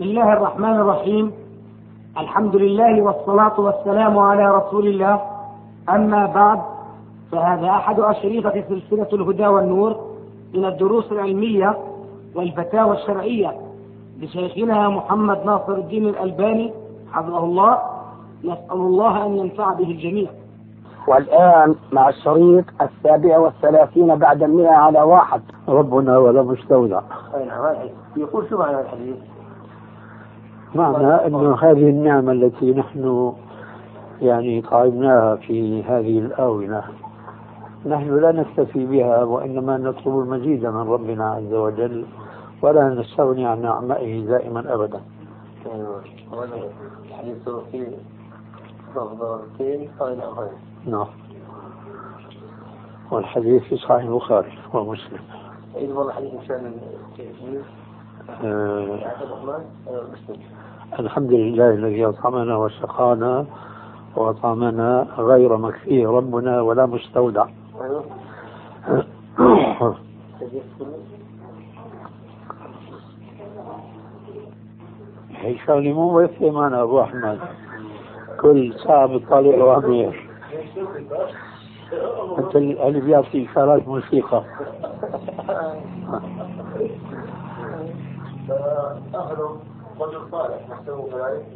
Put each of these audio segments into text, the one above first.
بسم الله الرحمن الرحيم. الحمد لله والصلاة والسلام على رسول الله. أما بعد فهذا أحد أشريطة سلسلة الهدى والنور من الدروس العلمية والفتاوى الشرعية لشيخنا محمد ناصر الدين الألباني حفظه الله. نسأل الله أن ينفع به الجميع. والآن مع الشريط السابع والثلاثين بعد المئة على واحد. ربنا ولا مستودع يقول شو معنى الحديث؟ معنى أن هذه النعمة التي نحن يعني طعمناها في هذه الآونة نحن لا نكتفي بها وإنما نطلب المزيد من ربنا عز وجل ولا نستغني عن نعمائه دائما أبدا. الحديث غير؟ نعم. والحديث في صحيح البخاري ومسلم. إذا والله حديث إن شاء الله الحمد لله الذي أطعمنا وسقانا وأطعمنا غير مكفيه ربنا ولا مستودع. هي شغلة مو بيفهم أنا أبو أحمد. كل ساعة بطالع وأمير أنت اللي بيعطي إشارات موسيقى. أهله رجل صالح نحسبه كذلك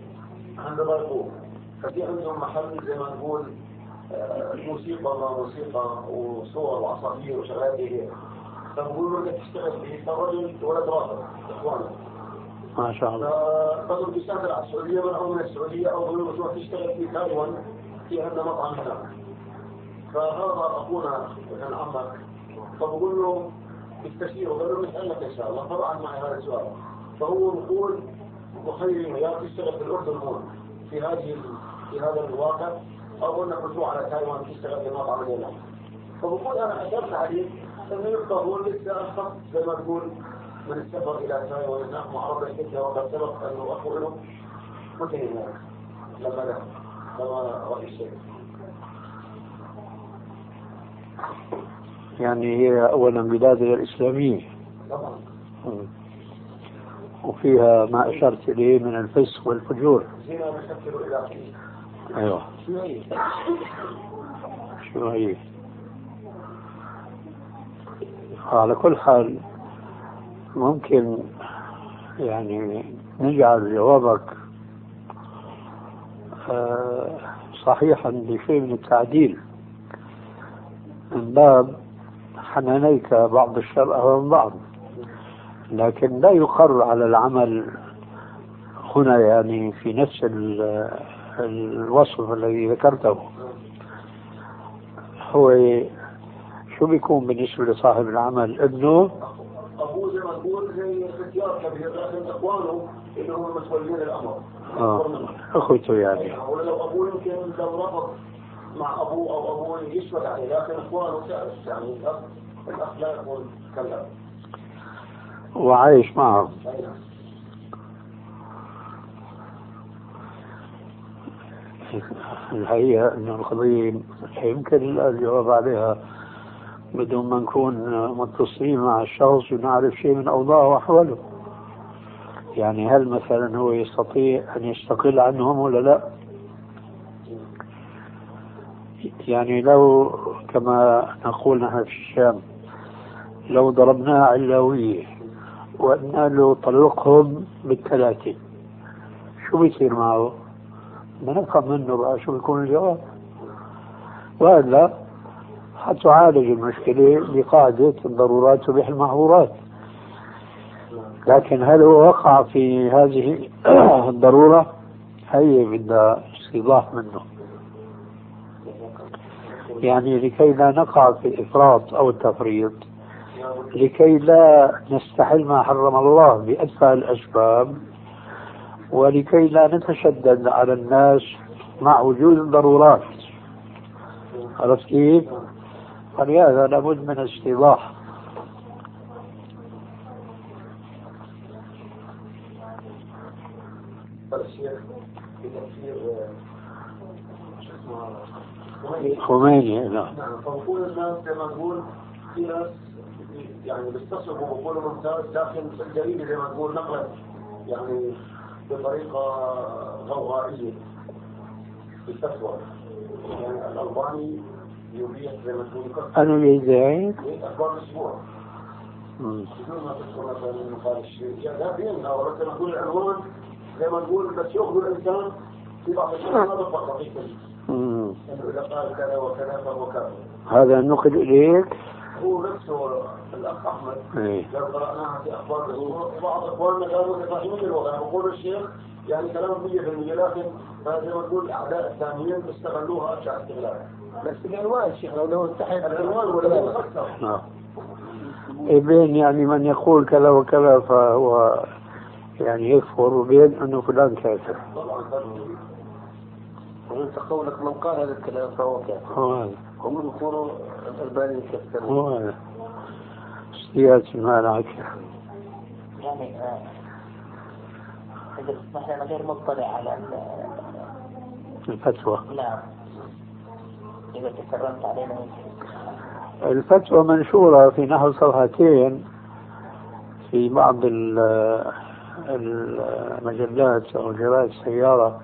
عند ضربوه ففي عندهم محل زي ما نقول موسيقى ما موسيقى وصور وعصافير وشغلات زي هيك. فبقول له تشتغل فيه فالرجل ولد رافض إخوانه. ما شاء الله. فقالوا بيسافر على السعودية منعوا من السعودية أو بقولوا له تشتغل في تايوان في عندنا مطعم هناك. فهذا أخونا كان عمك. فبقول له قال له نسالك إن شاء الله. فبعد معي هذا السؤال. فهو يقول مخير يا تشتغل في الأردن هون في هذه في هذا الواقع. أو انك تروح على تايوان تشتغل في مطعم هناك فبقول أنا حسبت عليه أنه يبقى هو لسه اخف زي ما تقول من السفر إلى تايوان. هناك مع ربع كتله وقد سبق انه اخو له متى هناك لما ذهب لما راى الشيخ يعني هي أولا بلادنا الإسلامية. وفيها ما أشرت إليه من الفسق والفجور. شو هي؟ شو هي على كل حال ممكن يعني نجعل جوابك آه، صحيحا بشيء من التعديل. من باب حنانيك بعض الشر من بعض لكن لا يقر على العمل هنا يعني في نفس ال- الوصف الذي ذكرته. هو شو بيكون بالنسبة لصاحب العمل؟ ابنه؟ أبوه زي ما تقول زي كبير لكن اخوانه اللي هم مسؤولين الأمر. آه. أخوته يعني. ولو أبوه يمكن لو رفض مع ابوه أو ابوه يشفق عليه لكن اخوانه تعرف يعني الاخ لا يكون كذا وعايش معهم الحقيقة أن القضية يمكن الجواب عليها بدون ما نكون متصلين مع الشخص ونعرف شيء من أوضاعه وأحواله. يعني هل مثلا هو يستطيع أن يستقل عنهم ولا لا؟ يعني لو كما نقول نحن في الشام لو ضربناه علاوية وقلنا له طلقهم بالثلاثة شو بيصير معه؟ بنفهم منه بقى شو بيكون الجواب وإلا حتعالج المشكلة بقاعدة الضرورات تبيح المحظورات لكن هل هو وقع في هذه الضرورة؟ هي بدها استيضاح منه يعني لكي لا نقع في الإفراط أو التفريط لكي لا نستحل ما حرم الله بأدفع الأسباب ولكي لا نتشدد على الناس مع وجود الضرورات عرفت كيف؟ فلهذا لابد من استيضاح الشيخ في تفسير خميني. نعم. نعم فبقول الناس زي ما نقول في ناس يعني بيستصعبوا بقولوا ممتاز لكن الجريمة زي ما نقول نقلت يعني بطريقة غوغائية في الفتوى يعني الألباني يبيح زي ما تقول أنا يزعج أخبار الأسبوع بدون ما تذكر مثلا قال الشيء لا بينها ولكن نقول العنوان زي ما نقول بس يأخذ الإنسان في بعض الشيء ما إنه إذا قال كذا وكذا فهو كذا هذا نقل إليك؟ هو نفسه الأخ أحمد. إيه. لو قرأناها في أخبار بعض اخواننا قالوا تفاهيم اللغة يعني بقول الشيخ يعني كلام 100% لكن زي ما تقول أعداء الثانيين استغلوها ابشع استغلال. بس العنوان شيخ لو له تحت العنوان ولا أكثر. نعم بين يعني من يقول كذا وكذا فهو يعني يكفر وبين أنه فلان كافر. طبعا وانت قولك من قال هذا الكلام فهو كافر. هو. هذا هم يكونوا الألباني يكفرون. هو. هذا سياسي ما يعني آه إذا تسمح غير مطلع على الفتوى. نعم. إذا تكرمت علينا. الفتوى منشورة في نحو صفحتين في بعض المجلات أو جرائد السيارة.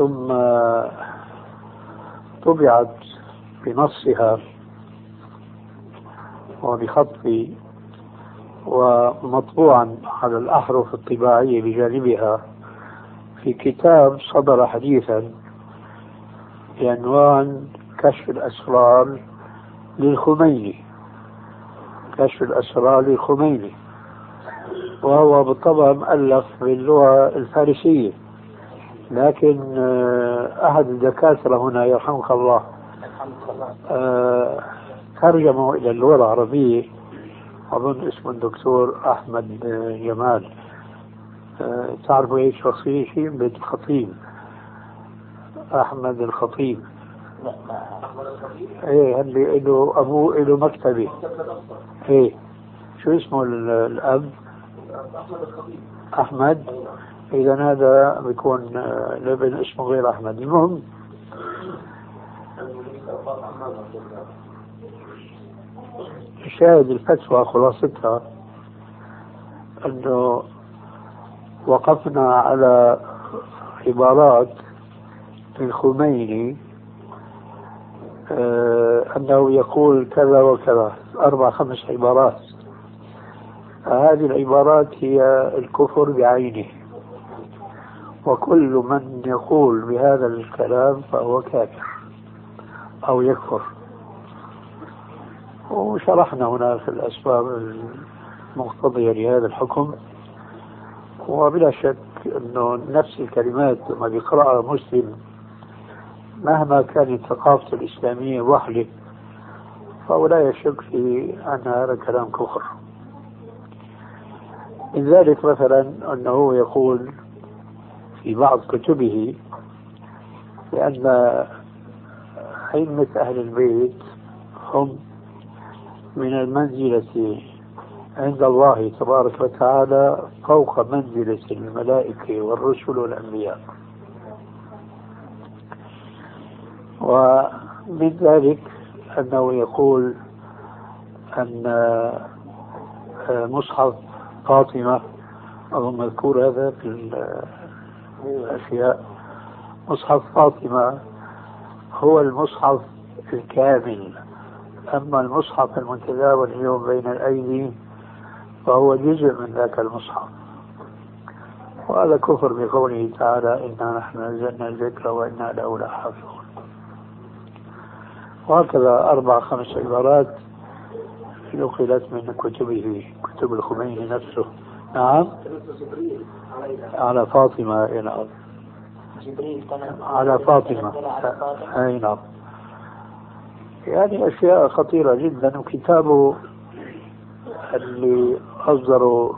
ثم طبعت بنصها وبخطي ومطبوعا على الأحرف الطباعية بجانبها في كتاب صدر حديثا بعنوان كشف الأسرار للخميني. كشف الأسرار للخميني. وهو بالطبع مؤلف باللغة الفارسية. لكن آه، أحد الدكاترة هنا يرحمك الله آه، ترجمه إلى اللغة العربية أظن اسمه الدكتور أحمد جمال. آه، تعرفوا إيش شخصية شيء بيت الخطيب. أحمد الخطيب إيه اللي له ابوه له مكتبه إيه شو اسمه الأب؟ أحمد الخطيب. أحمد. إذا هذا بيكون لابن اسمه غير أحمد. المهم شاهد الفتوى خلاصتها أنه وقفنا على عبارات الخميني آه، أنه يقول كذا وكذا أربع خمس عبارات. هذه العبارات هي الكفر بعينه. وكل من يقول بهذا الكلام فهو كافر أو يكفر. وشرحنا هناك الأسباب المقتضية لهذا الحكم. وبلا شك أنه نفس الكلمات لما بيقرأها مسلم مهما كانت ثقافته الإسلامية وحده فهو لا يشك في أن هذا كلام كفر. من ذلك مثلا أنه يقول في بعض كتبه بأن أئمة أهل البيت هم من المنزلة عند الله تبارك وتعالى فوق منزلة الملائكة والرسل والأنبياء. ومن ذلك أنه يقول أن مصحف فاطمة أظن مذكور هذا في الأشياء مصحف فاطمة هو المصحف الكامل. أما المصحف المتداول اليوم بين الأيدي فهو جزء من ذاك المصحف. وهذا كفر بقوله تعالى إنا نحن نزلنا الذكر وإنا له لحافظون. وهكذا أربع خمس عبارات نقلت من كتبه كتب الخميني نفسه. نعم. على فاطمة أي نعم. على فاطمة. أي نعم. يعني أشياء خطيرة جدا وكتابه اللي أصدروا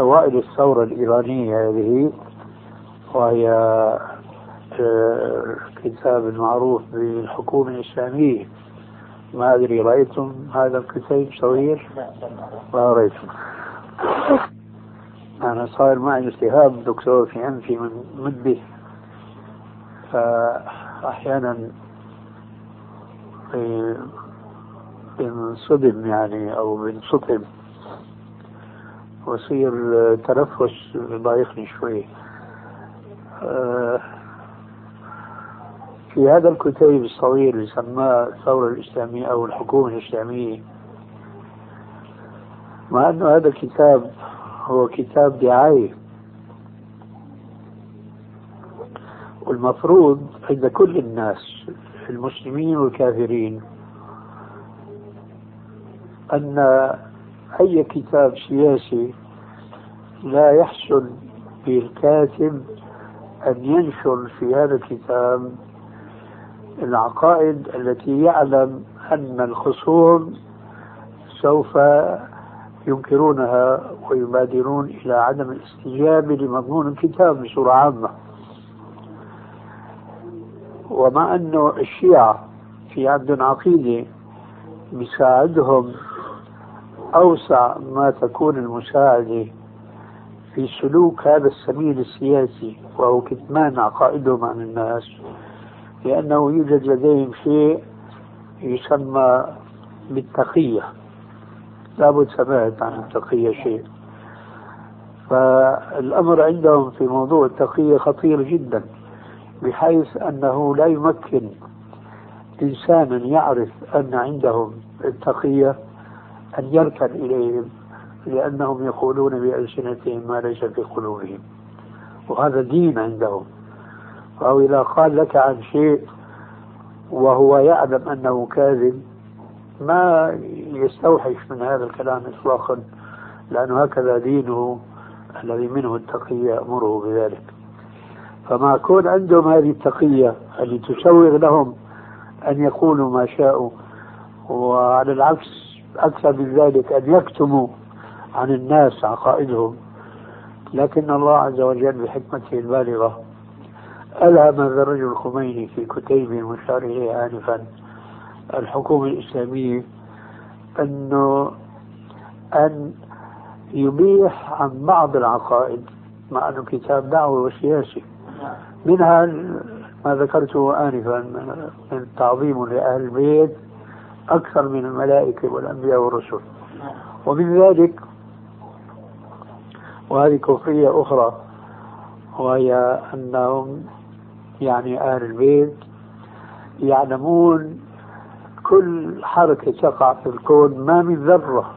أوائل الثورة الإيرانية هذه وهي آه، كتاب معروف بالحكومة الإسلامية ما أدري رأيتم هذا الكتاب؟ صغير؟ ما رأيتم. أنا صار معي التهاب دكتور في أنفي من مدة. فأحيانا بنصدم يعني أو بنصطم وصير تنفس ضايقني شوي. في هذا الكتيب الصغير اللي سماه الثورة الإسلامية أو الحكومة الإسلامية مع هذا الكتاب هو كتاب دعاية. والمفروض عند كل الناس المسلمين والكافرين أن أي كتاب سياسي لا يحسن بالكاتب أن ينشر في هذا الكتاب العقائد التي يعلم أن الخصوم سوف ينكرونها ويبادرون إلى عدم الاستجابة لمضمون الكتاب بصورة عامة. ومع أنه الشيعة في عندهم عقيدة بيساعدهم أوسع ما تكون المساعدة في سلوك هذا السبيل السياسي وهو كتمان عقائدهم عن الناس لأنه يوجد لديهم شيء يسمى بالتقية. لابد سمعت عن التقية شيء. فالأمر عندهم في موضوع التقية خطير جدا بحيث أنه لا يمكن إنسانا يعرف أن عندهم التقية أن يركن إليهم لأنهم يقولون بألسنتهم ما ليس في قلوبهم. وهذا دين عندهم. أو إذا قال لك عن شيء وهو يعلم أنه كاذب ما يستوحش من هذا الكلام إطلاقا لأنه هكذا دينه الذي منه التقية يأمره بذلك. فما كون عندهم هذه التقية اللي تسوغ لهم أن يقولوا ما شاءوا وعلى العكس أكثر من ذلك أن يكتموا عن الناس عقائدهم لكن الله عز وجل بحكمته البالغة ألهم هذا الرجل الخميني في كتيب مشار إليه آنفا الحكومة الإسلامية أنه أن يبيح عن بعض العقائد مع أنه كتاب دعوة وسياسي. منها ما ذكرته آنفا من تعظيم لأهل البيت أكثر من الملائكة والأنبياء والرسل. ومن ذلك وهذه كفرية أخرى وهي أنهم يعني أهل البيت يعلمون كل حركة تقع في الكون ما من ذرة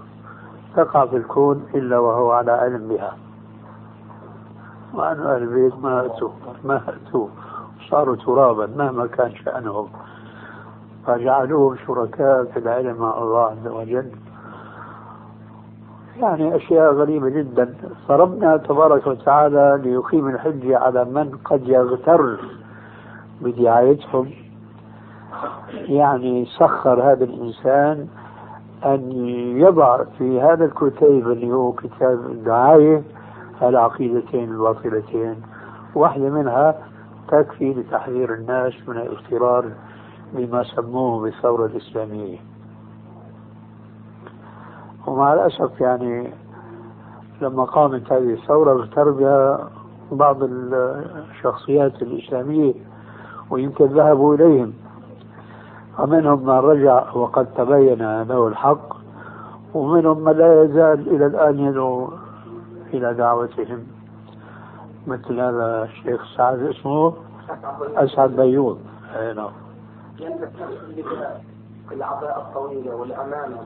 تقع في الكون إلا وهو على علم بها وأن أهل البيت ما أتوا ما أتوا صاروا ترابا مهما كان شأنهم. فجعلوهم شركاء في العلم مع الله عز وجل. يعني أشياء غريبة جدا. فربنا تبارك وتعالى ليقيم الحجة على من قد يغتر بدعايتهم. يعني سخر هذا الإنسان أن يضع في هذا الكتيب اللي هو كتاب الدعاية العقيدتين الباطلتين واحدة منها تكفي لتحذير الناس من الاغترار بما سموه بالثورة الإسلامية. ومع الأسف يعني لما قامت هذه الثورة اغتر بها بعض الشخصيات الإسلامية ويمكن ذهبوا إليهم ومنهم من رجع وقد تبين له الحق ومنهم من لا يزال إلى الآن يدعو إلى دعوتهم. مثل هذا الشيخ سعد اسمه أسعد بيوض. أي نعم. العباءة الطويلة والأمانة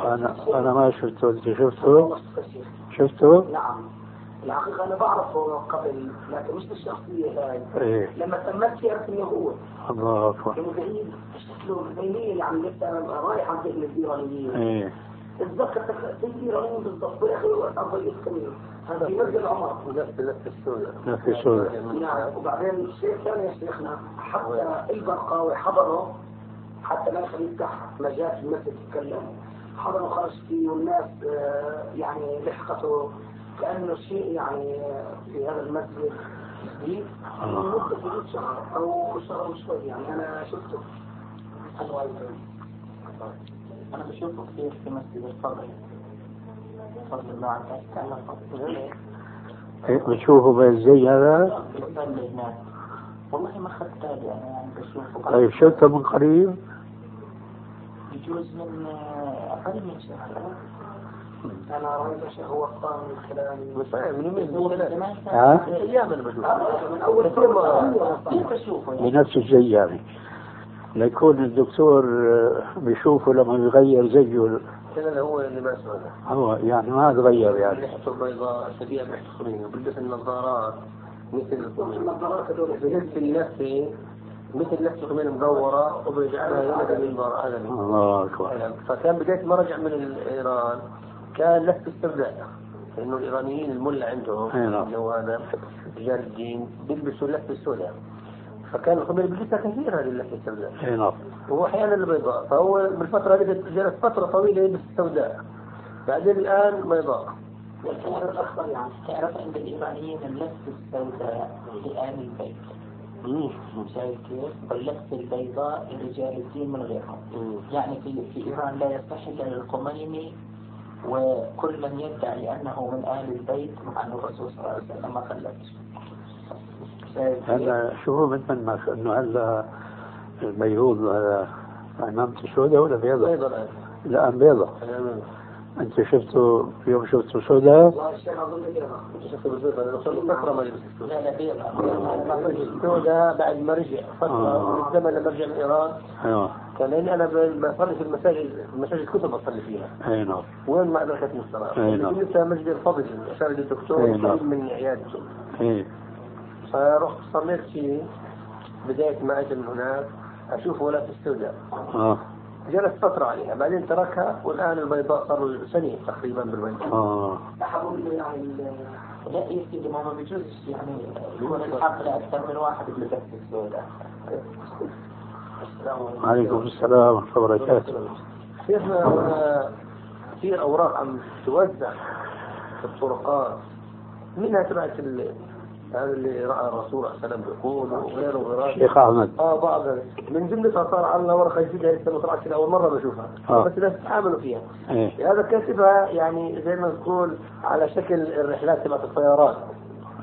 أنا أنا ما شفته. أنت شفته؟ شفته؟ نعم. الحقيقة أنا بعرفه قبل لكن مش بالشخصية هاي. إيه. لما تمت عرفت إنه هو. الله البينية اللي عم لسه رايح عن ذهن الديرانيين اتذكر زي الديرانيين بالضبط. وقت أربع كمية هذا في مسجد عمر. لا في سوريا نعم. وبعدين الشيخ ثاني يا شيخنا حتى البرقاوي حضروا حتى ما كان يفتح مجال في المسجد يتكلم. حضروا خرج فيه والناس آه، يعني لحقته كأنه شيء يعني في هذا المسجد. جديد من مدة حدود شهر أو شهر وشوي يعني أنا شفته أنواع أنا بشوفه كثير في مسجد الفضل فضل الله إيه، بتشوفه بالزي هذا؟ بيصلي هناك. والله ما أخذت بالي يعني يعني بشوفه. طيب شفته من قريب؟ يجوز من آه، أقل من شهر. أنا رأيت هو اختار من خلال فاهم من يومين من ثلاثة ها؟ أيام أنا بشوف من أول كيف أشوفه؟ يعني؟ بنفس الزي يعني ليكون الدكتور آه، بيشوفه لما يغير زيه. كان هو اللي ما سوى هو يعني ما تغير يعني. ريحته بيضاء بريحة الصميم بلبس النظارات. مثل النظارات هذول بهز النفسي. مثل نفسه كمان مدورة وبيجعلها يولد المنبر هذا الله أكبر. فكان بداية ما رجع من إيران. كان لفت استبداء لأنه الإيرانيين الملا عندهم نعم. هذا رجال الدين بيلبسوا اللفة السوداء. فكان الخميني بيلبسها كثير هذه اللفة السوداء. أي نعم. واحيانا البيضاء فهو بالفترة هذه جلس فترة طويلة يلبس السوداء. بعدين الآن بيضاء والكلام الاخضر يعني تعرف عند الإيرانيين اللفة السوداء لآل البيت. شايف كيف؟ واللفة البيضاء لرجال الدين من غيرهم. يعني في في إيران لا يصح إلا للخميني وكل من يدعي أنه من آل البيت مع أن الرسول صلى الله عليه وسلم ما خلفش؟ هلا شو بتمنى إنه هلا البيروت هذا عمامته سوداء ولا بيضاء؟ بيضاء الآن. الآن بيضاء أنا أنت شفته في يوم شفته سوداء؟ والله الشيخ أظن كذا شفت بالبيضاء لأنه صار له فتره ما لبس السوداء لا لا بيضاء السوداء بعد ما رجع. فتره آه. من الزمن لما رجع من إيران. أيوه. كان لاني أنا بصلي في المساجد المساجد كتب بصلي فيها. أي نعم. وين ما ادركتني الصلاه أي نعم. لسه مسجد الفضل لي الدكتور أي نعم. قريب من عيادته أي. فرحت صليت فيه بداية ما أجي من هناك أشوف ولاة السوداء. آه. جلست فترة عليها بعدين تركها والآن البيضاء صار سنة تقريبا بالبيضاء. ال- لا يا سيدي ما ما بيجوزش يعني يكون الحفلة أكثر من واحد بلبس السوداء عليكم عليكم السلام ورحمة الله وبركاته. شيخنا هنا كثير أوراق عم توزع في الطرقات. منها تبعت هذا اللي رأى الرسول صلى الله عليه وسلم بيقول وغيره وغيره؟ شيخ أحمد. آه بعض من جملتها صار عندنا ورقه جديده لسه ما طلعتش اول مرة بشوفها. آه. بس الناس تعاملوا فيها. إيه. هذا كاتبها يعني زي ما نقول على شكل الرحلات تبعت الطيران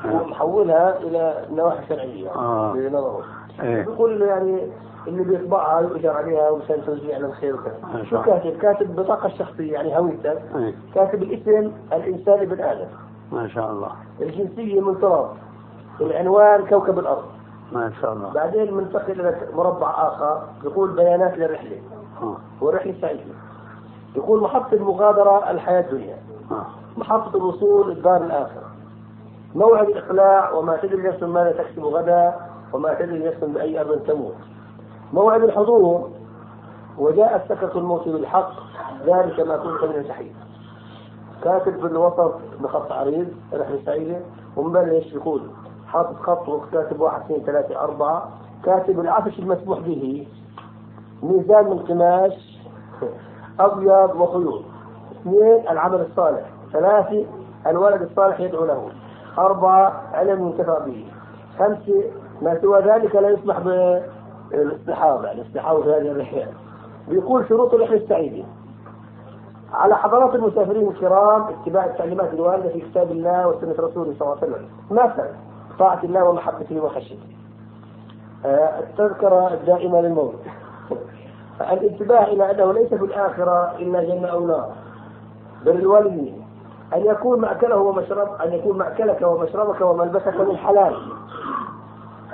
آه. ومحولها إلى نواحي شرعية. آه. بنظرة. إيه. بيقول يعني اللي بيطبعها يؤجر عليها ومشان توزيع للخير وكذا. شاء شو. كاتب؟ كاتب بطاقة الشخصيه يعني هويتك إيه. كاتب الاسم الانساني بن آدم. ما شاء الله. الجنسية من تراب. العنوان كوكب الأرض. ما شاء الله. بعدين منتقل إلى مربع آخر يقول بيانات للرحلة. آه. والرحلة سعيدة. يقول محطة المغادرة الحياة الدنيا. آه. محطة الوصول الدار الاخره موعد الإقلاع وما تدري نفس ماذا تكسب غدا وما تدري نفس بأي أرض تموت. موعد الحضور. وجاء سكرة الموت بالحق. ذلك ما كنت من تحيد كاتب في الوسط بخط عريض رحلة سعيدة. ومبلش يقول؟ حاطط خط وكاتب واحد اثنين ثلاثة أربعة. كاتب العفش المسموح به. ميزان من قماش أبيض وخيوط. اثنين العمل الصالح. ثلاثة الولد الصالح يدعو له. أربعة علم ينتفع به. خمسة ما سوى ذلك لا يسمح بالاصطحاب يعني الاصطحاب في هذه الرحلة. بيقول شروط الرحلة السعيدة على حضرات المسافرين الكرام اتباع التعليمات الواردة في كتاب الله وسنة رسوله صلى الله عليه وسلم. مثلا طاعة الله ومحبته وخشيته. آه، التذكرة الدائمة للموت. الانتباه إلى أنه ليس في الآخرة إلا جنة أو نار. بر الوالدين أن يكون مأكله ومشرب أن يكون مأكلك ومشربك وملبسك من حلال.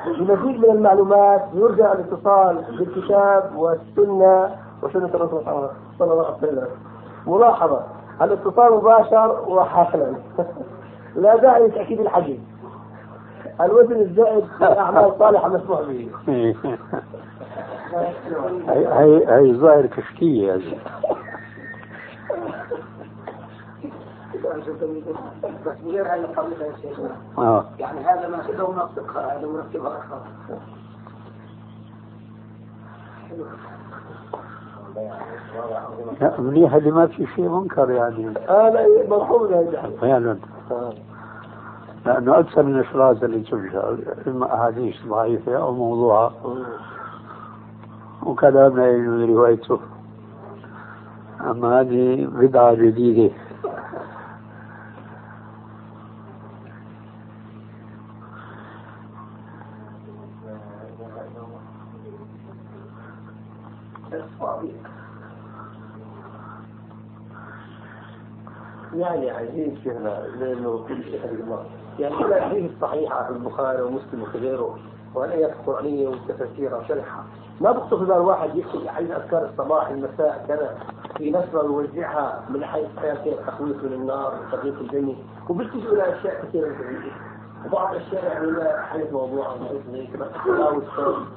لمزيد من المعلومات يرجى الاتصال بالكتاب والسنة وسنة الرسول صلى الله عليه وسلم. ملاحظة الاتصال مباشر وحالا لا داعي لتأكيد الحجم. الوزن الزائد في الأعمال الصالحة مسموح به. هي هي هي ظاهر كشكية هذه آه. يعني هذا ونطبقها هذا أكثر لا منيح اللي ما في شيء منكر يعني هذا مرحوم هذا فعلا لأنه أكثر من الإشراز اللي تنشر إما أحاديث ضعيفة أو موضوعة. وكلام لا يجوز روايته أما هذه بدعة جديدة. يعني عايزين شيخنا لأنه كل شيء الله يعني الأحاديث الصحيحة في البخاري ومسلم وغيره والايات القرآنية والتفاسير وشرحها ما بخطر في بال واحد يكتب حديث أذكار الصباح المساء كذا في نشره يوزعها من حيث حياة التخويف من النار وتغيير الجنه وبيلتجئوا إلى أشياء كثيرة من وبعض يعني لا حديث موضوع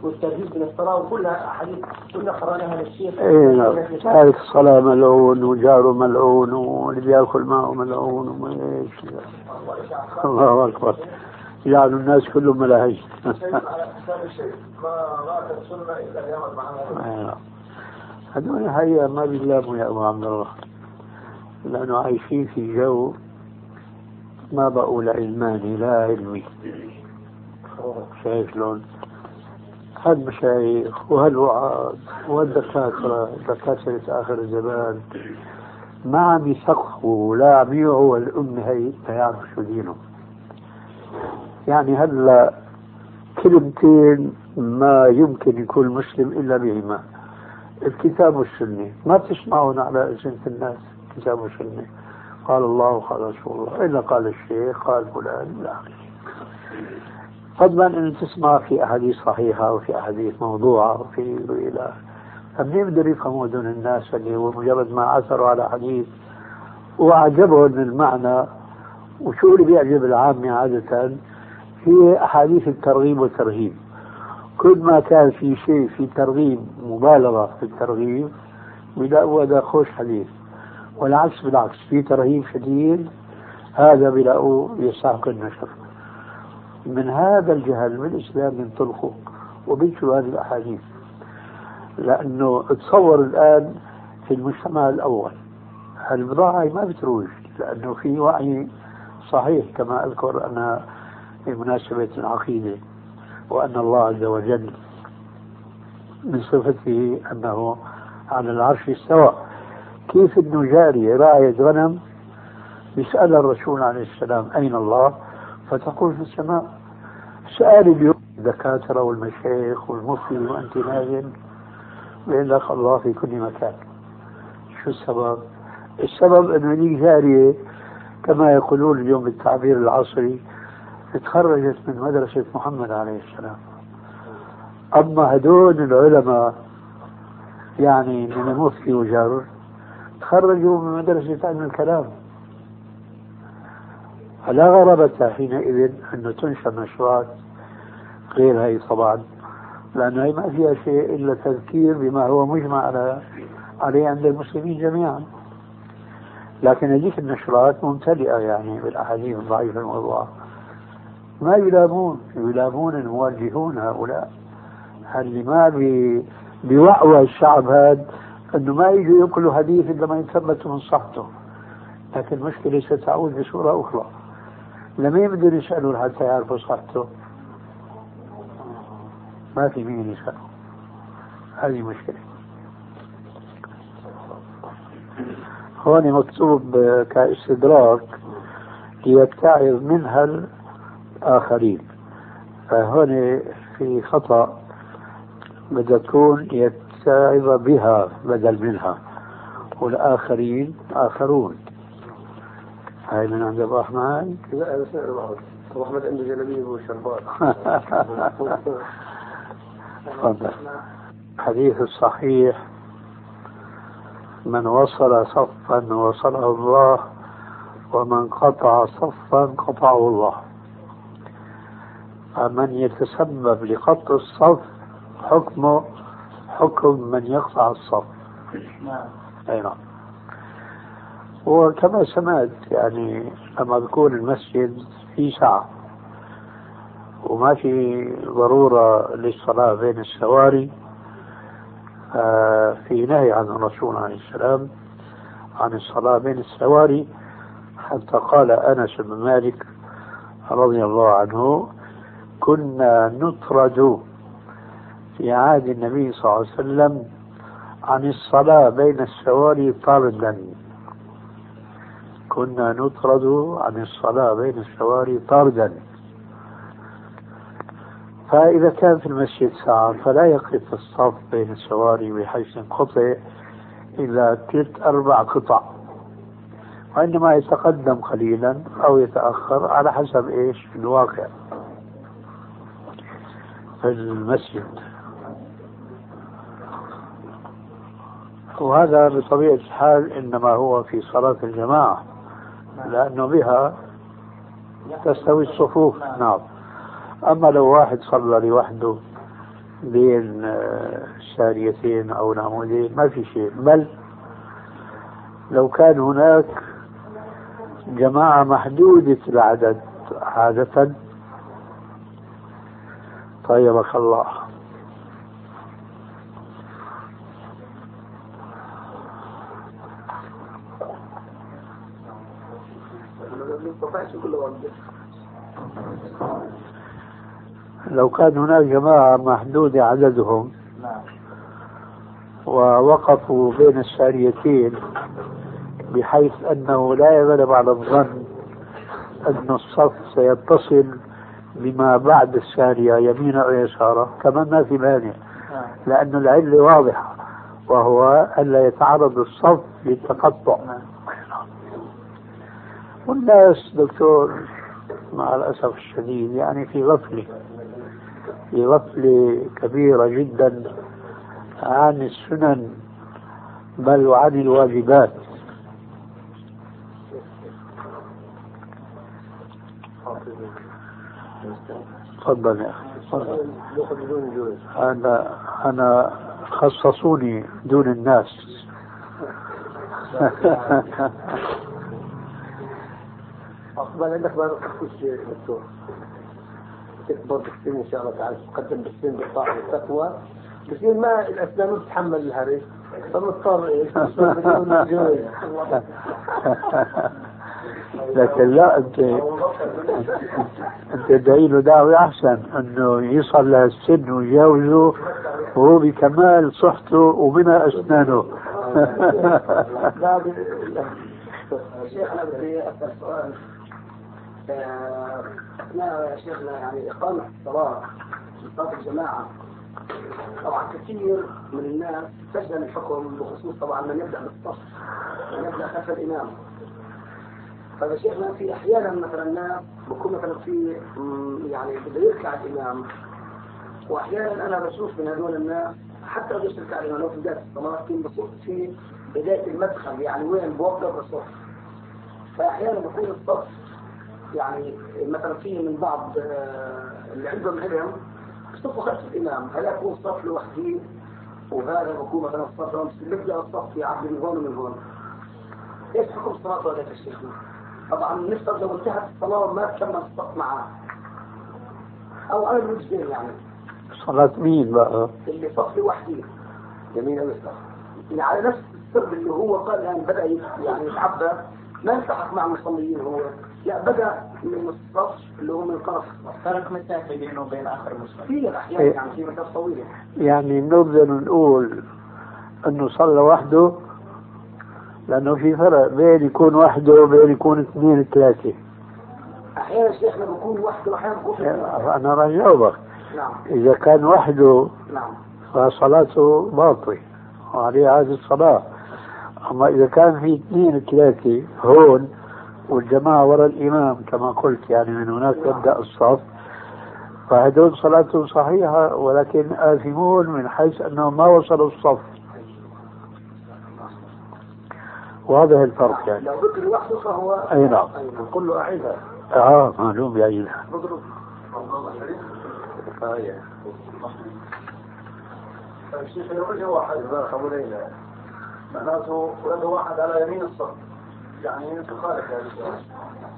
والترهيب من الصلاة وكلها أحاديث كنا قرأناها للشيخ. اي نعم تارك الصلاة ملعون وجاره ملعون واللي بيأكل معه ملعون وما إيش. الله أكبر. جعلوا الناس كلهم ملاهي. هذول حقيقة ما بيلاموا يا أبو عبد الله لأنه عايشين في جو ما بقول علماني؟ لا علمي. شايف شلون؟ هالمشايخ وهالوعاظ والدكاترة دكاترة؟ آخر الزمان؟ ما عم يثقفوا ولا عم يوعوا الأمة هي تيعرفوا شو دينهم يعني هلا كلمتين ما يمكن يكون مسلم إلا بهما. الكتاب والسنة. ما بتسمعون على ألسنة الناس الكتاب والسنة. قال الله وقال رسول الله إلا قال الشيخ قال فلان إلى آخره. فضلا أن تسمع في أحاديث صحيحة وفي أحاديث موضوعة وفي إلى فمنين بده يفهموا دون الناس اللي هو مجرد ما عثروا على حديث وأعجبهم المعنى وشو اللي بيعجب العامة عادة هي أحاديث الترغيب والترهيب. كل ما كان في شيء في ترغيب مبالغة في الترغيب بيلاقوا هذا خوش حديث. والعكس بالعكس في ترهيب شديد هذا بلاقوه يستحق النشر من هذا الجهل بالإسلام ينطلقوا وبينشروا هذه الأحاديث. لأنه تصور الآن في المجتمع الأول البضاعة ما بتروج لأنه في وعي صحيح كما أذكر أنا بمناسبة العقيدة وأن الله عز وجل من صفته أنه على العرش استوى. كيف انه جارية راعية غنم يسأل الرسول عليه السلام أين الله؟ فتقول في السماء سأل اليوم الدكاترة والمشايخ والمفتي وأنت نازل بيقول لك الله في كل مكان. شو السبب؟ السبب أنه هذيك جارية كما يقولون اليوم بالتعبير العصري تخرجت من مدرسة محمد عليه السلام. أما هدول العلماء يعني من المفتي وجاره تخرجوا من مدرسة علم الكلام. فلا غرابة حينئذ أنه تنشر نشرات غير هي طبعا لأنه هي ما فيها شيء إلا تذكير بما هو مجمع على عليه عند المسلمين جميعا. لكن هذيك النشرات ممتلئة يعني بالأحاديث الضعيفة الموضوعة. ما يلامون يلامون الموجهون هؤلاء. اللي ما بي بيوعوا الشعب هذا أنه ما يجوا ينقلوا حديث إلا ما يثبتوا من صحته. لكن المشكلة ستعود بصورة أخرى. لمين بدهم يسالوا حتى يعرفوا صحته. ما في مين يسأل هذه مشكلة. هون مكتوب كاستدراك ليتعظ منها الآخرين. فهون في خطأ. بدها تكون يتعظ بها بدل منها. والآخرين آخرون. هاي من عند أبو أحمد. لا أنا سأل أبو أحمد عنده جلبية وشربات تفضل. الحديث الصحيح. من وصل صفا وصله الله ومن قطع صفا قطعه الله. فمن يتسبب لقطع الصف حكمه حكم من يقطع الصف. نعم. أي نعم. وكما سمعت يعني لما بكون المسجد في ساعة وما في ضرورة للصلاة بين السواري في نهي عن الرسول عليه السلام عن الصلاة بين السواري حتى قال أنس بن مالك رضي الله عنه كنا نطرد في عهد النبي صلى الله عليه وسلم عن الصلاة بين السواري طردا. كنا نطرد عن الصلاة بين السواري طردا. فإذا كان في المسجد ساعة فلا يقف الصف بين السواري بحيث ينقطع إلا ثلاث أربع قطع. وإنما يتقدم قليلا أو يتأخر على حسب إيش؟ الواقع. في المسجد. وهذا بطبيعة الحال إنما هو في صلاة الجماعة لأنه بها تستوي الصفوف. نعم. أما لو واحد صلى لوحده بين آه، ساريتين أو نعمودين ما في شيء. بل لو كان هناك جماعة محدودة العدد عادة طيبك الله. لو كان هناك جماعة محدودة عددهم ووقفوا بين الساريتين بحيث أنه لا يغلب على الظن أن الصف سيتصل بما بعد السارية يمينا أو يسارا كمان ما في مانع لأن العلة واضحة وهو ألا يتعرض الصف للتقطع. والناس دكتور مع الأسف الشديد يعني في غفلة في غفلة كبيرة جدا عن السنن بل وعن الواجبات. تفضل يا أخي تفضل. أنا أنا خصصوني دون الناس. أقبل عندك ما نخصص دكتور. تكبر بالسن إن شاء الله تعالى تقدم بالسن بالطاعة والتقوى بصير ما الأسنان تتحمل الهري فمضطر إيش لكن لا انت أنت ادعي له دعوة أحسن أنه يصل لهالسن ويجاوزه وهو بكمال صحته ومنها أسنانه. شيخ أنا بدي أسأل سؤال. اثناء يا شيخنا يعني إقامة الصلاة في صلاة الجماعة. طبعا كثير من الناس تجد الحكم بخصوص طبعا من يبدأ بالصف من يبدأ خلف الإمام. فيا شيخنا في أحيانا مثلا الناس بكون مثلا في يعني بده يركع الإمام. واحيانا أنا بشوف من هذول الناس حتى لو يركع الإمام لو في بدايه الصلاه كان بصف في بداية المدخل يعني وين بوقف الصف. فاحيانا بكون الصف يعني مثلا في من بعض اللي عندهم علم بصفوا خلف الإمام. هل يكون صف لوحده وهذا بكون مثلا الصف بيبدا الصف يعدي من هون ومن هون. إيش حكم الصلاه هذا شيخنا؟ طبعا نفترض لو انتهت الصلاة وما كمل الصف معاه أو على الوجهين يعني. صلاة مين بقى؟ اللي صف لوحده يمين أو يسار يعني على نفس السرب اللي هو قال يعني بدأ يعني يتعبى. ما التحق مع المصلين هو. لا بدأ من الصف اللي هو من الصف ترك مسافه بينه وبين آخر المصلي كثير أحيانا يعني في مسافه طويلة. يعني بنقدر نقول إنه صلى وحده لأنه في فرق بين يكون وحده وبين يكون اثنين ثلاثة. أحيانا شيخنا بكون وحده واحيانا بكون اثنين. أنا راح اجاوبك نعم. إذا كان وحده نعم. فصلاته باطلة وعليه عاد الصلاة. أما إذا كان في اثنين ثلاثة هون والجماعة وراء الإمام كما قلت يعني من هناك يبدأ الصف. فهدول صلاتهم صحيحة ولكن آثمون من حيث أنهم ما وصلوا الصف. واضح الفرق يعني. لو ذكر لوحده فهو أي نعم. نقول له أعيدها آه معلوم يعيدها الشيخ اجى واحد إذا خبرينا. معناته واحد على يمين الصف. يعني تخالف هذا السؤال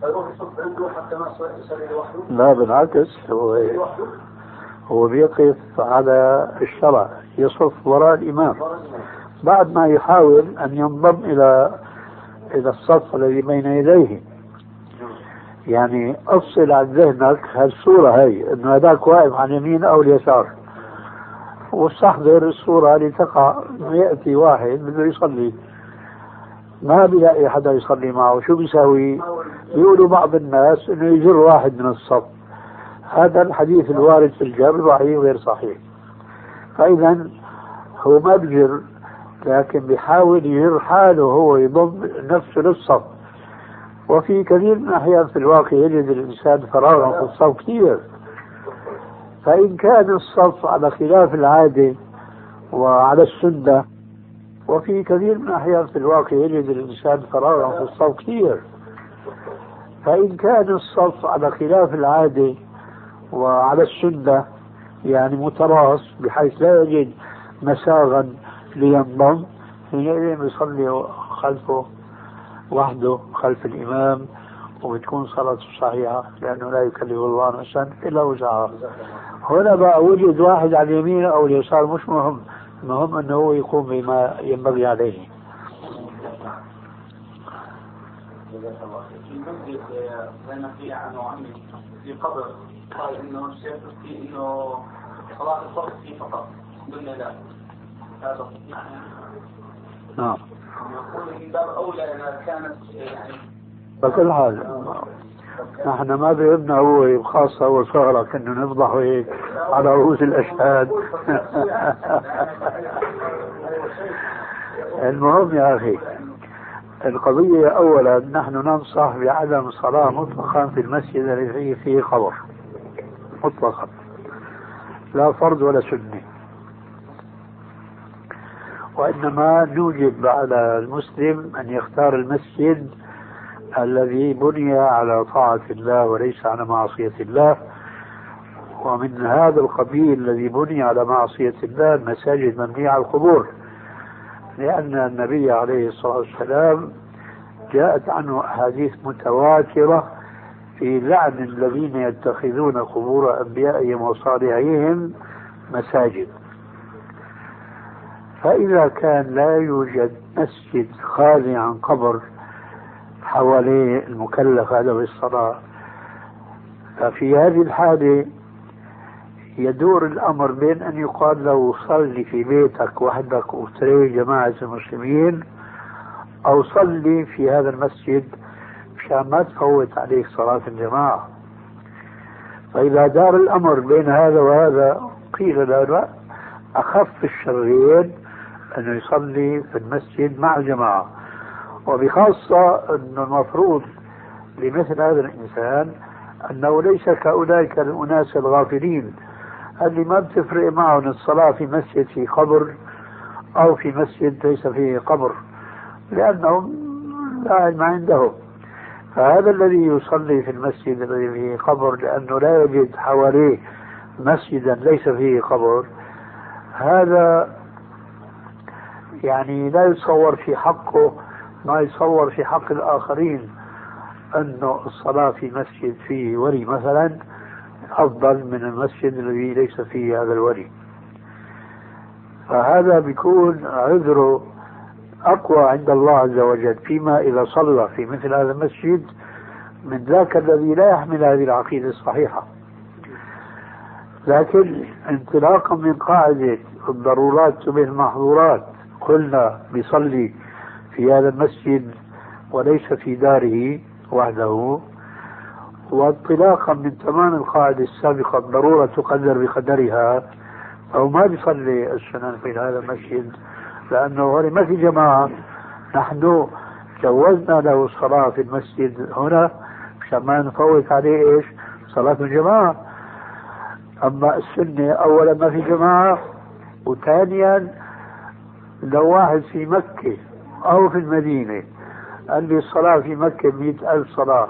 فيروح يصف عنده حتى ما يصلي لوحده. لا بالعكس هو هو بيقف على الشرع يصف وراء الإمام. بعد ما يحاول أن ينضم إلى إلى الصف الذي بين يديه. يعني أفصل عن ذهنك هالصورة هي إنه هذاك واقف عن يمين أو اليسار. واستحضر الصورة لتقع يأتي واحد بده يصلي. ما بيلاقي حدا يصلي معه. شو بيساوي؟ يقولوا بعض الناس إنه يجر واحد من الصف. هذا الحديث الوارد في الجر ضعيف غير صحيح. فإذا هو ما بجر لكن بيحاول يجر حاله هو يضم نفسه للصف. وفي كثير من الأحيان في الواقع يجد الإنسان فراغا في الصف كثير. فإن كان الصف على خلاف العادة وعلى السنة وفي كثير من الأحيان في الواقع يجد الإنسان فراغا في الصف كثير. فإن كان الصف على خلاف العادة وعلى السنة يعني متراص بحيث لا يجد مساغا لينضم حينئذ يصلي خلفه وحده خلف الإمام وبتكون صلاته صحيحة لأنه لا يكلف الله نفسا إلا وسعها. هنا بقى وجد واحد على اليمين أو اليسار مش مهم. المهم أنه هو يقوم بما ينبغي عليه. في المسجد بين في عنه عمي في قبر قال إنه الشيخ في إنه صلاة الفرض فيه فقط. قلنا لا. هذا نعم. يقول من باب أولى إذا كانت يعني بكل حال نحن ما بيهمنا هو خاصة هو صغرى كنا نفضح هيك على رؤوس الأشهاد. المهم يا أخي القضية أولا نحن ننصح بعدم الصلاة مطلقا في المسجد الذي فيه قبر. مطلقا. لا فرض ولا سنة. وإنما نوجب على المسلم أن يختار المسجد الذي بني على طاعة الله وليس على معصية الله. ومن هذا القبيل الذي بني على معصية الله المساجد مبنية على القبور. لأن النبي عليه الصلاة والسلام جاءت عنه أحاديث متواترة في لعن الذين يتخذون قبور أنبيائهم وصالحيهم مساجد. فإذا كان لا يوجد مسجد خالي عن قبر حواليه المكلف هذا بالصلاة. ففي هذه الحالة يدور الأمر بين أن يقال له صلي في بيتك وحدك وتري جماعة المسلمين أو صلي في هذا المسجد مشان ما تفوت عليك صلاة الجماعة. فإذا دار الأمر بين هذا وهذا قيل له لا أخف الشرين أنه يصلي في المسجد مع الجماعة وبخاصة أنه المفروض لمثل هذا الإنسان أنه ليس كأولئك الأناس الغافلين. اللي ما بتفرق معهم الصلاة في مسجد في قبر أو في مسجد ليس فيه قبر؟ لأنهم لا علم عندهم. فهذا الذي يصلي في المسجد الذي فيه قبر لأنه لا يجد حواليه مسجدا ليس فيه قبر هذا يعني لا يتصور في حقه ما يتصور في حق الآخرين أنه الصلاة في مسجد فيه ولي مثلا أفضل من المسجد الذي ليس فيه هذا الولي فهذا بيكون عذره أقوى عند الله عز وجل فيما إذا صلى في مثل هذا المسجد من ذاك الذي لا يحمل هذه العقيدة الصحيحة. لكن انطلاقا من قاعدة الضرورات تبه المحظورات قلنا بيصلي في هذا المسجد وليس في داره وحده. وانطلاقا من تمام القاعدة السابقة الضرورة تقدر بقدرها أو ما بيصلي السنن في هذا المسجد لأنه هنا ما في جماعة. نحن جوزنا له الصلاة في المسجد هنا مشان ما نفوت عليه إيش؟ صلاة الجماعة. أما السنة أولا ما في جماعة وثانيا لو واحد في مكة أو في المدينة. قال لي الصلاة في مكة مئة ألف صلاة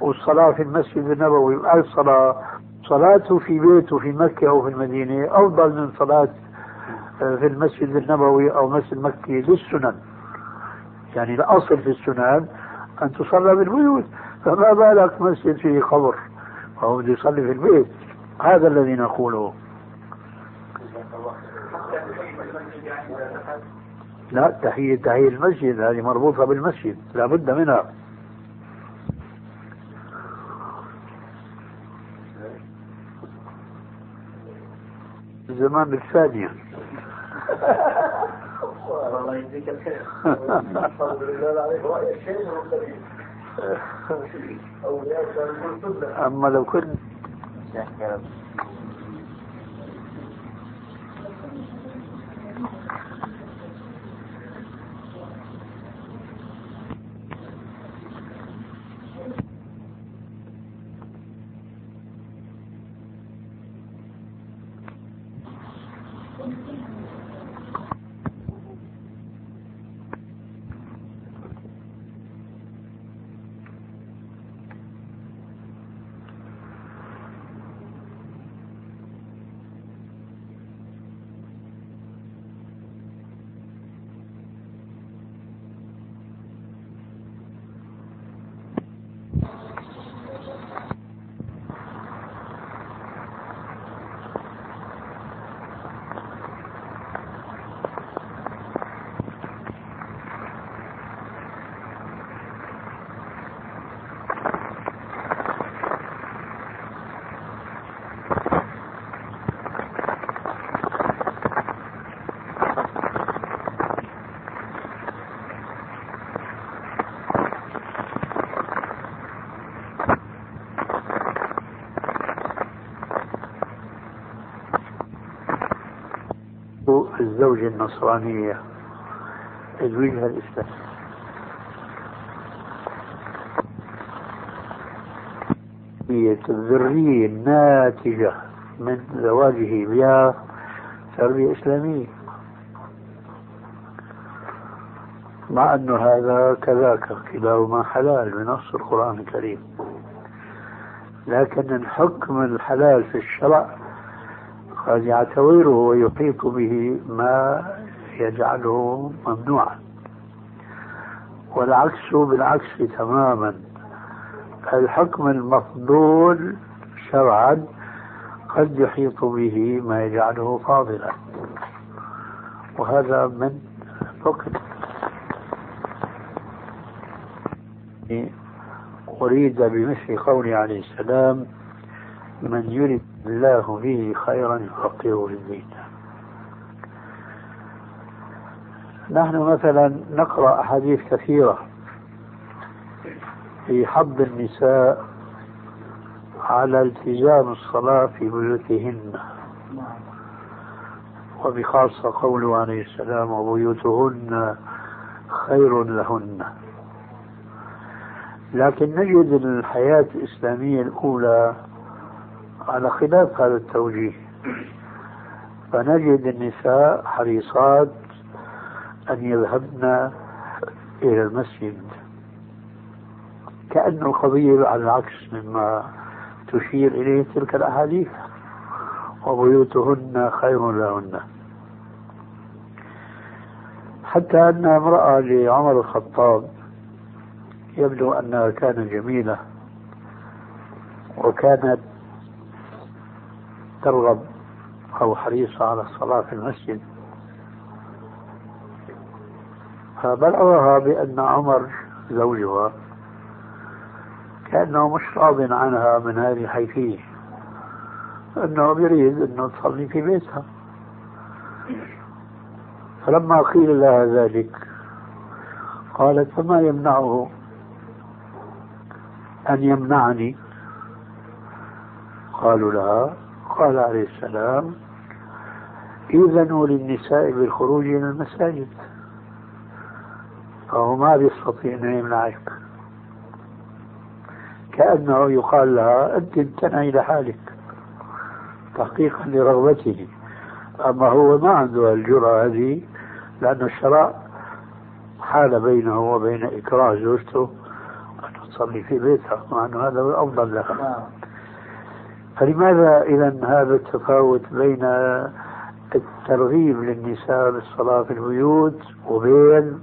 والصلاة في المسجد النبوي ألف صلاة. صلاته في بيته في مكة أو في المدينة أفضل من صلاة آه، في المسجد النبوي أو مسجد مكة للسنن. يعني الأصل في السنن أن تصلى بالبيوت فما بالك مسجد فيه قبر فهو بده يصلي في البيت؟ هذا الذي نقوله. لا تحية تحية المسجد هذه مربوطة بالمسجد لا بد منها. الزمان الثانية. الله يجزيك الخير. الحمد لله عليك رأي الشيء أولياء كانوا أما لو كنت الزوجة النصرانية الوجهة الإسلامية الذرية الناتجة من زواجه بها تربية إسلامية. مع أن هذا كذاك كلاهما حلال بنص القرآن الكريم. لكن الحكم الحلال في الشرع قد يعتبره ويحيط به ما يجعله ممنوعا. والعكس بالعكس تماما. الحكم المفضول شرعا قد يحيط به ما يجعله فاضلا. وهذا من فقه أريد بمثل قوله عليه السلام من يرد الله به خيرا يفقهه في الدين نحن مثلا نقرأ أحاديث كثيرة في حض النساء على التزام الصلاة في بيوتهن. وبخاصة قوله عليه السلام وبيوتهن خير لهن. لكن نجد الحياة الإسلامية الأولى على خلاف هذا التوجيه. فنجد النساء حريصات أن يذهبن إلى المسجد. كأن القضية على العكس مما تشير إليه تلك الأحاديث وبيوتهن خير لهن. حتى أن امرأة لعمر الخطاب يبدو أنها كانت جميلة وكانت ترغب أو حريصة على الصلاة في المسجد. فبلغها بأن عمر زوجها كأنه مش راض عنها من هذه الحيثية أنه يريد أنه تصلي في بيتها. فلما قيل لها ذلك قالت فما يمنعه أن يمنعني؟ قالوا لها قال عليه السلام إذنوا للنساء بالخروج إلى المساجد. فهو ما بيستطيع أن يمنعك. كأنه يقال لها أنت امتنعي لحالك تحقيقا لرغبته. أما هو ما عنده الجرأة هذه لأن الشرع حال بينه وبين إكراه زوجته أن تصلي في بيتها مع أنه هذا الأفضل لها. نعم. فلماذا إذا هذا التفاوت بين الترغيب للنساء بالصلاة في البيوت وبين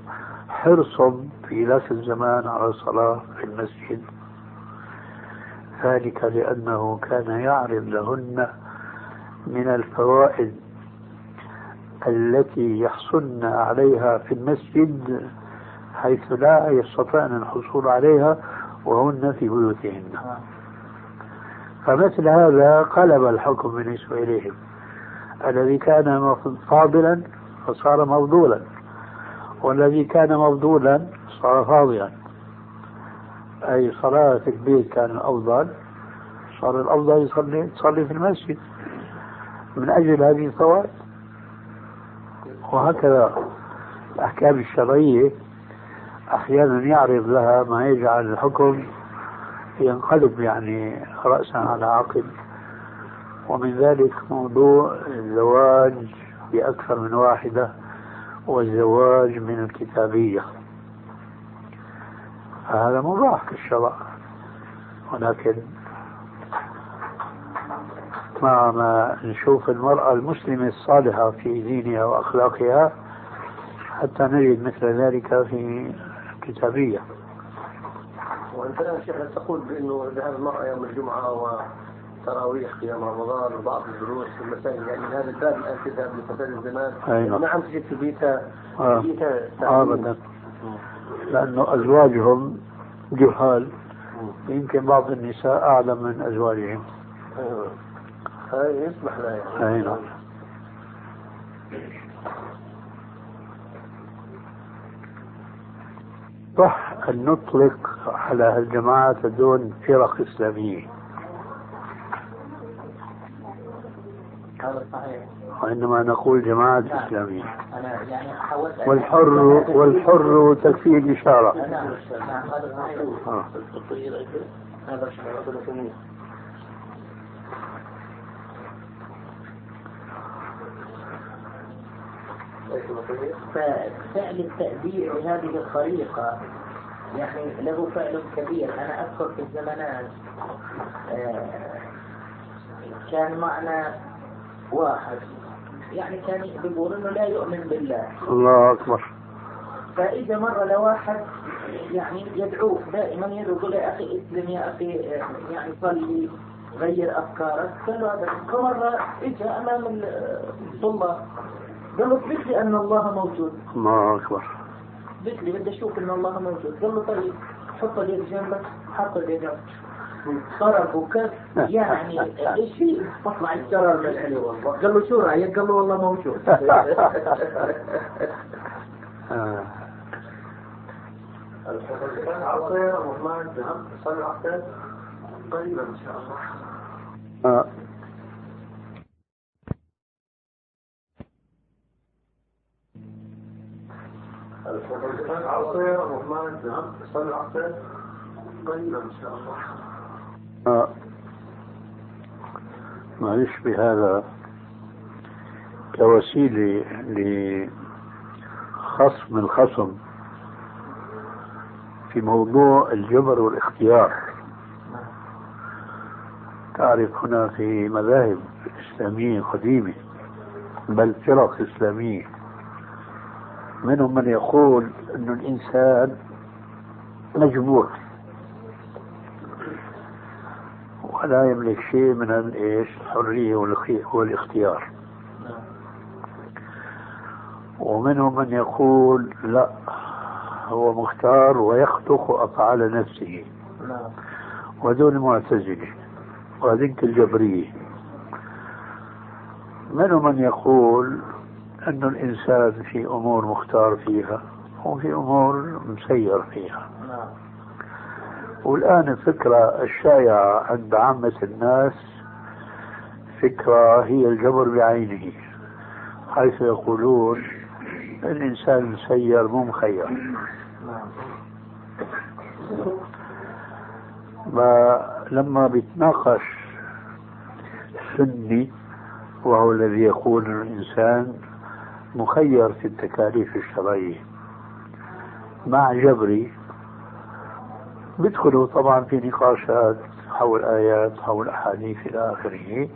حرصهم في ذاك الزمان على الصلاة في المسجد؟ ذلك لأنه كان يعرض لهن من الفوائد التي يحصلن عليها في المسجد حيث لا يستطعن الحصول عليها وهن في بيوتهن. فمثل هذا قلب الحكم بالنسبة إليهم الذي كان فاضلا فصار مفضولا والذي كان مفضولا صار فاضلا. أي صلاة في البيت كان الأفضل صار الأفضل يصلي تصلي في المسجد من أجل هذه الفوائد وهكذا الأحكام الشرعية أحيانا يعرض لها ما يجعل الحكم ينقلب يعني رأسا على عقب. ومن ذلك موضوع الزواج بأكثر من واحدة والزواج من الكتابية. هذا مباح في الشرع. ولكن مع ما نشوف المرأة المسلمة الصالحة في دينها وأخلاقها حتى نجد مثل ذلك في الكتابية. وانت يا شيخ تقول بأنه ذهاب المرأة يوم الجمعة وتراويح قيام رمضان وبعض الدروس في المساجد يعني هذا الباب الآن تذهب لفساد الزمان نعم. نعم تجد في بيتها آه. بيتها ابدا. لأنه أزواجهم جهال. يمكن بعض النساء اعلم من أزواجهم. أيوه. هاي يسمح لها يعني. أي نعم. صح أن نطلق على هالجماعات دون فرق إسلامية. هذا صحيح. وإنما نقول جماعة نعم. إسلامية. يعني والحر والحر تكفيه الإشارة نعم. نعم آه. هذا صحيح. ففعل التأديب بهذه الطريقة يعني له فعل كبير. أنا أذكر في الزمانات آه، كان معنا واحد. يعني كان بيقول إنه لا يؤمن بالله. الله أكبر. فإذا مر لواحد يعني يدعوه دائما يدعو يقول يا أخي اسلم يا أخي آه، يعني صلي غير أفكارك. قال له هذا. فمرة اجى أمام الطلاب قال له اثبت لي أن الله موجود. الله أكبر. اثبت لي بدي أشوف ان الله موجود. قال له طيب حط اليد جنبك حط اليد جنبك. ضرب وكف. يعني إيش في تطلع الشرر من والله. قال له شو رأيك؟ قال له والله موجود. الحسين عصير وما الذهب صلي عصير قريبا ان شاء الله الحسين عصير قريبا إن شاء الله. آه. ما يشبه هذا كوسيلة لخصم الخصم في موضوع الجبر والاختيار. تعرف هناك مذاهب إسلامية قديمة بل فرق إسلامية. منهم من يقول أن الإنسان مجبور ولا يملك شيء من الايش والخي- والاختيار. ومنهم من يقول لا هو مختار ويخلق أفعال نفسه. وهذول المعتزلة وهذيك الجبرية. منهم من يقول أن الإنسان في أمور مختار فيها وفي أمور مسير فيها. والآن الفكرة الشائعة عند عامة الناس فكرة هي الجبر بعينه حيث يقولون الإنسان مسير مو مخير. ما لما بيتناقش السني وهو الذي يقول الإنسان مخير في التكاليف الشرعية مع جبري. بيدخلوا طبعا في نقاشات حول آيات حول أحاديث إلى آخره.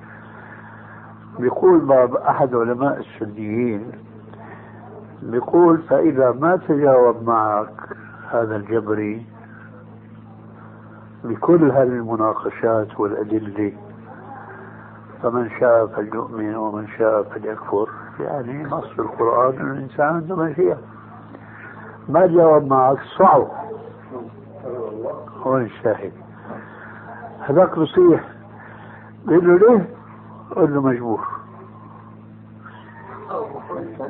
بيقول باب أحد علماء السنيين بيقول فإذا ما تجاوب معك هذا الجبري بكل هذه المناقشات والأدلة فمن شاء فليؤمن ومن شاء فليكفر. يعني نص القرآن أن الإنسان عنده مشيئة ما جاوب معك صعب. هون الشاهد. هذاك بصيح بيقول له ليه؟ قل له مجبور.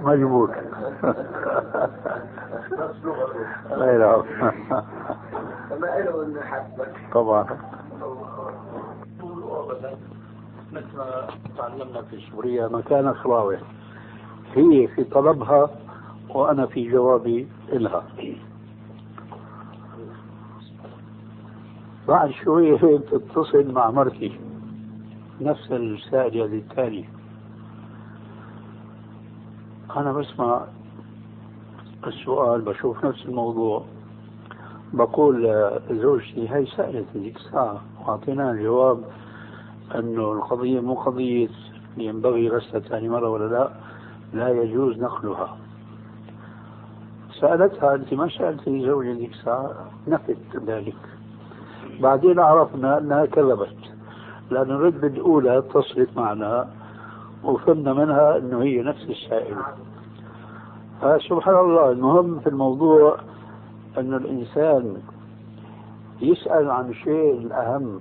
مجبور. غير طبعا. مثل ما تعلمنا في سوريا مكانة خلاوة هي في طلبها وأنا في جوابي إلها. بعد شوية هيك تتصل مع مرتي نفس السائل الثاني أنا بسمع السؤال بشوف نفس الموضوع. بقول لزوجتي هي سألت ذيك الساعة وأعطيناها الجواب أنه القضية مو قضية ينبغي غسلها ثاني مرة ولا لا؟ لا يجوز نقلها. سألتها أنت ما ذيك الساعة نفت ذلك. بعدين عرفنا أنها كذبت لأن الردة الأولى اتصلت معنا وفهمنا منها أنه هي نفس السائل. فسبحان الله المهم في الموضوع أن الإنسان يسأل عن شيء الأهم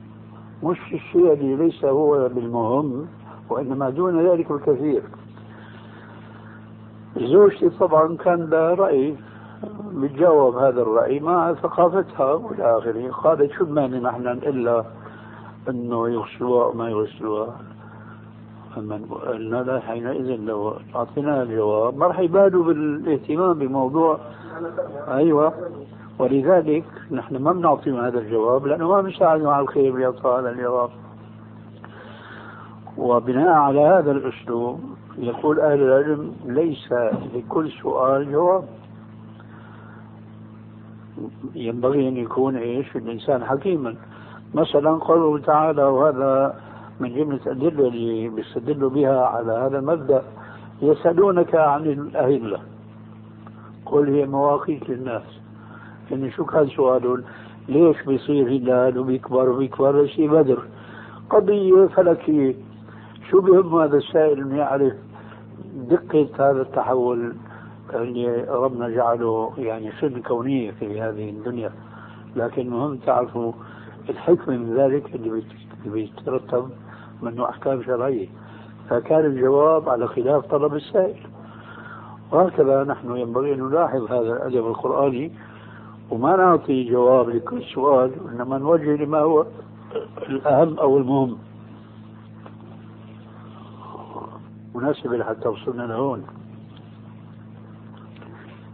مش الشيء اللي ليس هو بالمهم وإنما دون ذلك الكثير. زوجتي طبعا كان لها رأي بتجاوب هذا الرأي مع ثقافتها والى آخره. قالت شو بمانع نحن إلا أنه يغسلوها أو ما يغسلوها قلنا له حينئذ لو أعطينا الجواب ما راح يبالوا بالاهتمام بموضوع. أيوة. ولذلك نحن ما بنعطيهم هذا الجواب لأنه ما بنساعدهم على الخير بإعطاء هذا الجواب. وبناء على هذا الأسلوب يقول أهل العلم ليس لكل سؤال جواب. ينبغي أن يكون إيش؟ الإنسان حكيما. مثلا قوله تعالى وهذا من جملة الأدلة اللي بيستدلوا بها على هذا المبدأ. يسألونك عن الأهلة. قل هي مواقيت للناس. يعني شو كان سؤالهم ليش بيصير هلال وبيكبر وبيكبر؟ شيء بدر. قضية فلكية. شو بهم هذا السائل انه يعرف دقة هذا التحول اللي ربنا جعله يعني سنة كونية في هذه الدنيا. لكن مهم تعرفوا الحكمة من ذلك اللي بيترتب منه أحكام شرعية. فكان الجواب على خلاف طلب السائل. وهكذا نحن ينبغي أن نلاحظ هذا الأدب القرآني. وما نعطي جواب لكل سؤال إنما نوجه لما هو الأهم أو المهم. مناسبة حتى وصلنا لهون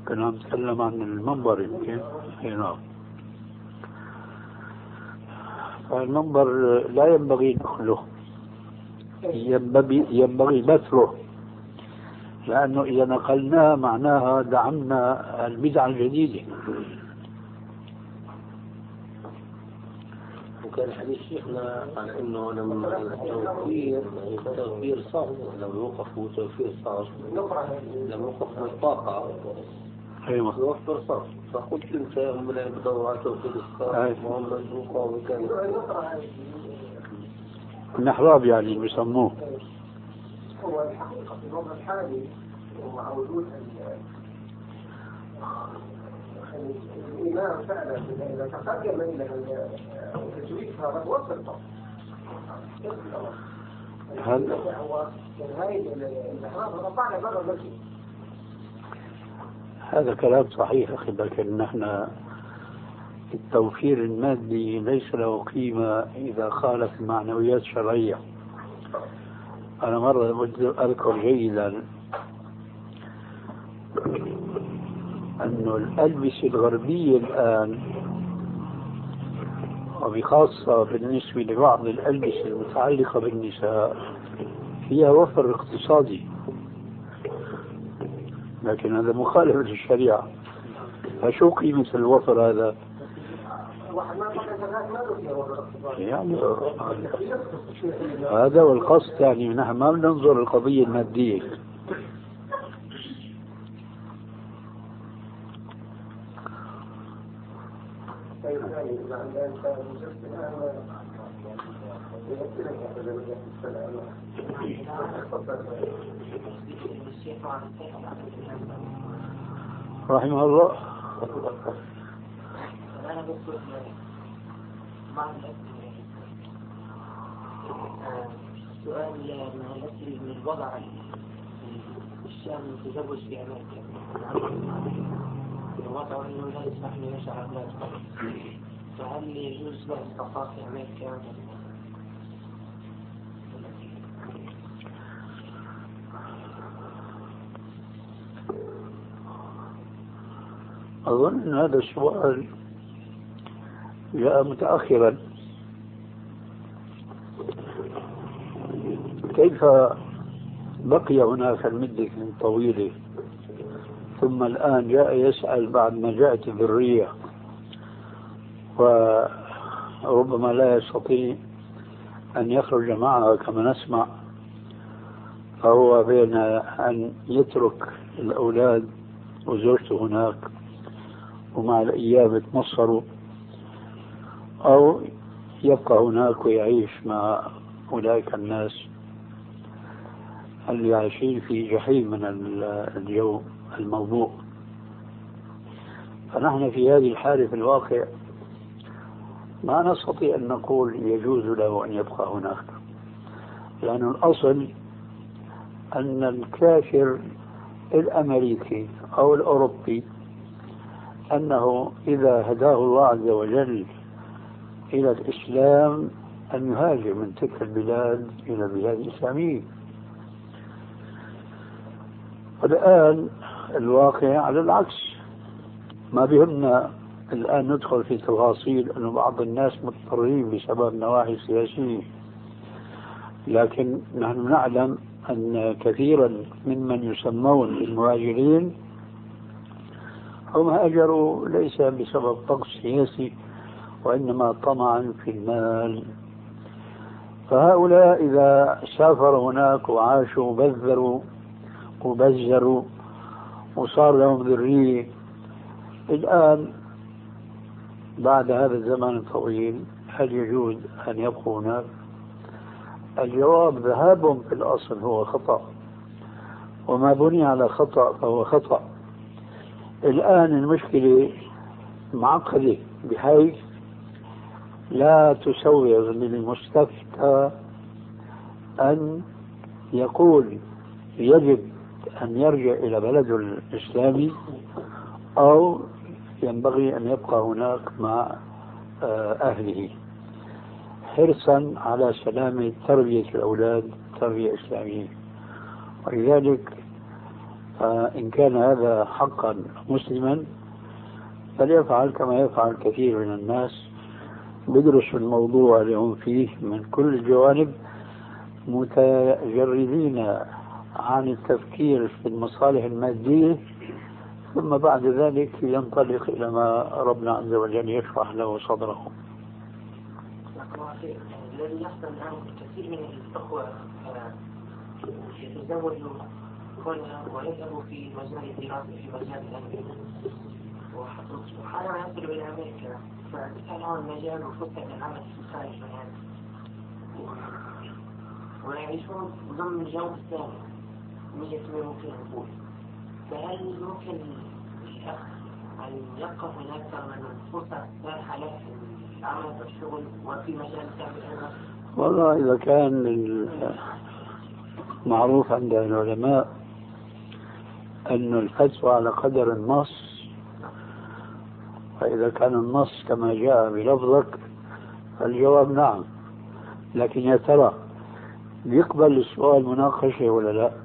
كنا نتكلم عن المنبر يمكن. إي نعم. فالمنبر لا ينبغي نخله. ينبغي ينبغي بثره. لأنه إذا نقلناها معناها دعمنا البدعة الجديدة. وكان حديث شيخنا عن إنه لما التوفير التوفير صار لما يوقف هو توفير صار لما يوقف من الطاقة أيوه. يوفر صار فقلت أنت هم اللي بدوروا على توفير الصار وهم مزروقة وكان النحراب يعني بيسموه هو الحقيقة في الوضع الحالي ومع وجود إذا تقدم إلى هو السلطة. هل هذا هذا كلام صحيح أخي لكن نحن التوفير المادي ليس له قيمة إذا خالف المعنويات الشرعية أنا مرة أذكر جيدا أن الألبسة الغربية الآن وبخاصة بالنسبة لبعض الألبسة المتعلقة بالنساء فيها وفر اقتصادي. لكن هذا مخالف للشريعة. فشو قيمة الوفر هذا؟ يعني هذا والقصد يعني نحن ما بننظر القضية المادية. رحمه الله. سؤال من الأسئلة من الوضع الشام التزوج في أمريكا. الوضع أنه لا يسمح لنشر أولاد فهل يجوز له استقرار في أمريكا؟ أظن هذا السؤال جاء متأخرا. كيف بقي هناك المدة طويلة؟ ثم الآن جاء يسأل بعد ما جاءت الذرية. وربما لا يستطيع أن يخرج معها كما نسمع فهو بين أن يترك الأولاد وزوجته هناك ومع الأيام يتمصروا أو يبقى هناك ويعيش مع أولئك الناس اللي عايشين في جحيم من الجو الموضوع. فنحن في هذه الحالة في الواقع ما نستطيع أن نقول يجوز له أن يبقى هناك. لأن الأصل أن الكافر الأمريكي أو الأوروبي أنه إذا هداه الله عز وجل إلى الإسلام أن يهاجر من تلك البلاد إلى البلاد الإسلامية. والآن الواقع على العكس. ما بهمنا الآن ندخل في تفاصيل أن بعض الناس مضطرين بسبب نواحي سياسية. لكن نحن نعلم أن كثيرا ممن يسمون المهاجرين هم هاجروا ليس بسبب طقس سياسي وإنما طمعا في المال. فهؤلاء إذا سافروا هناك وعاشوا وبذروا وبزروا وصار لهم ذرية الآن بعد هذا الزمن الطويل هل يجوز أن يبقوا هناك؟ الجواب ذهابهم في الأصل هو خطأ وما بني على خطأ فهو خطأ الآن المشكلة معقدة بحيث لا تسوغ للمستفتى أن يقول يجب أن يرجع إلى بلده الإسلامي أو ينبغي أن يبقى هناك مع آه، أهله. حرصا على سلامة تربية الأولاد تربية إسلامية. ولذلك فإن كان هذا حقا مسلما فليفعل كما يفعل كثير من الناس. بدرسوا الموضوع اللي هم فيه من كل الجوانب متجردين عن التفكير في المصالح المادية ثم بعد ذلك ينطلق إلى ما ربنا عز وجل يشرح له صدره. الذي يحصل الآن كثير من الأخوة آه، يتزوجوا ويذهبوا في مجال الدراسة في مجال إلى أمريكا. وفرصة العمل في الخارج ويعيشون ضمن الجو الثاني مية ممكن نقول فهل ممكن الأخ أن هناك من فرصة له العمل وفي مجال والله إذا كان معروف عند العلماء أن الفتوى على قدر النص فإذا كان النص كما جاء بلفظك فالجواب نعم لكن يا ترى يقبل السؤال مناقشة ولا لا؟